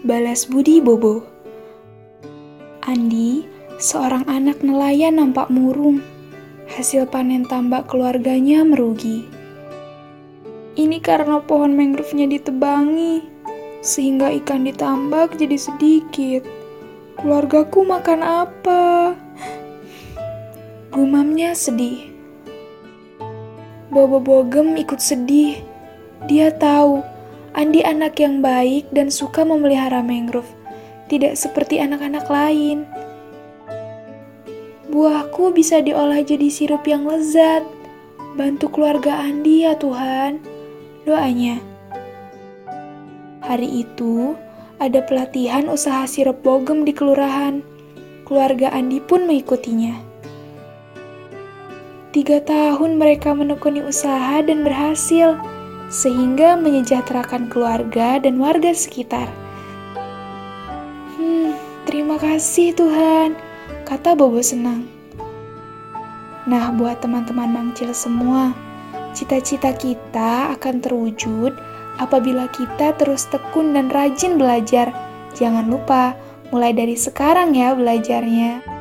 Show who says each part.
Speaker 1: Balas budi Bobo Andi, seorang anak nelayan nampak murung. Hasil panen tambak keluarganya merugi. Ini karena pohon mangrove-nya ditebangi, sehingga ikan ditambak jadi sedikit. Keluargaku makan apa? Gumamnya sedih. Bobo Bogem ikut sedih. Dia tahu Andi anak yang baik dan suka memelihara mangrove, tidak seperti anak-anak lain. Buahku bisa diolah jadi sirup yang lezat. Bantu keluarga Andi ya Tuhan. Doanya. Hari itu, ada pelatihan usaha sirup bogem di kelurahan. Keluarga Andi pun mengikutinya. Tiga tahun mereka menekuni usaha dan berhasil, sehingga menyejahterakan keluarga dan warga sekitar. Hmm, terima kasih Tuhan, kata Bobo senang. Nah, buat teman-teman Mangcil semua, cita-cita kita akan terwujud apabila kita terus tekun dan rajin belajar. Jangan lupa, mulai dari sekarang ya belajarnya.